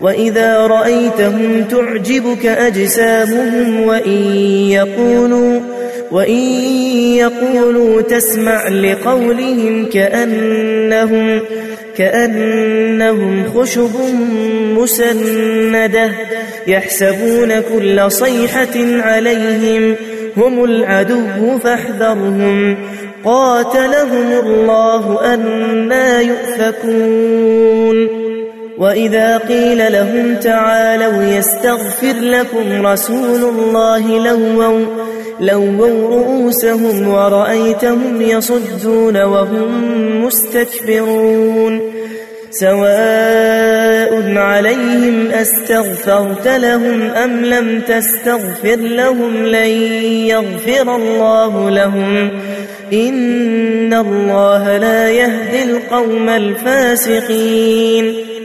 وإذا رأيتهم تعجبك أجسامهم وإن يقولوا وإن يقولوا تسمع لقولهم كأنهم كأنهم خشب مسندة يحسبون كل صيحة عليهم هم العدو فاحذرهم قاتلهم الله أنا يؤفكون وإذا قيل لهم تعالوا يستغفر لكم رسول الله لووا لووا رؤوسهم ورأيتهم يصدون وهم مستكبرون سواء عليهم أستغفرت لهم أم لم تستغفر لهم لن يغفر الله لهم إن الله لا يهدي القوم الفاسقين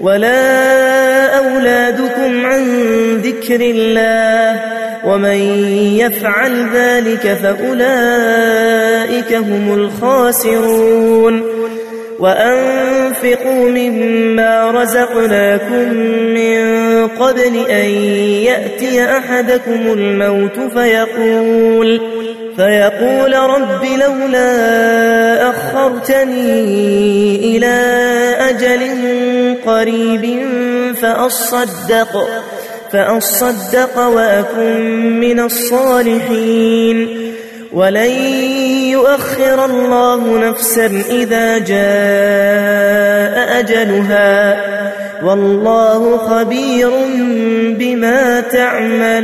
ولا أولادكم عن ذكر الله ومن يفعل ذلك فأولئك هم الخاسرون وأنفقوا مما رزقناكم من قبل أن يأتي أحدكم الموت فيقول فيقول رب لولا أخرتني إلى أجل قريب فأصدق فأصدق وأكن من الصالحين. ولن يؤخر الله نفسا إذا جاء أجلها. والله خبير بما تعملون.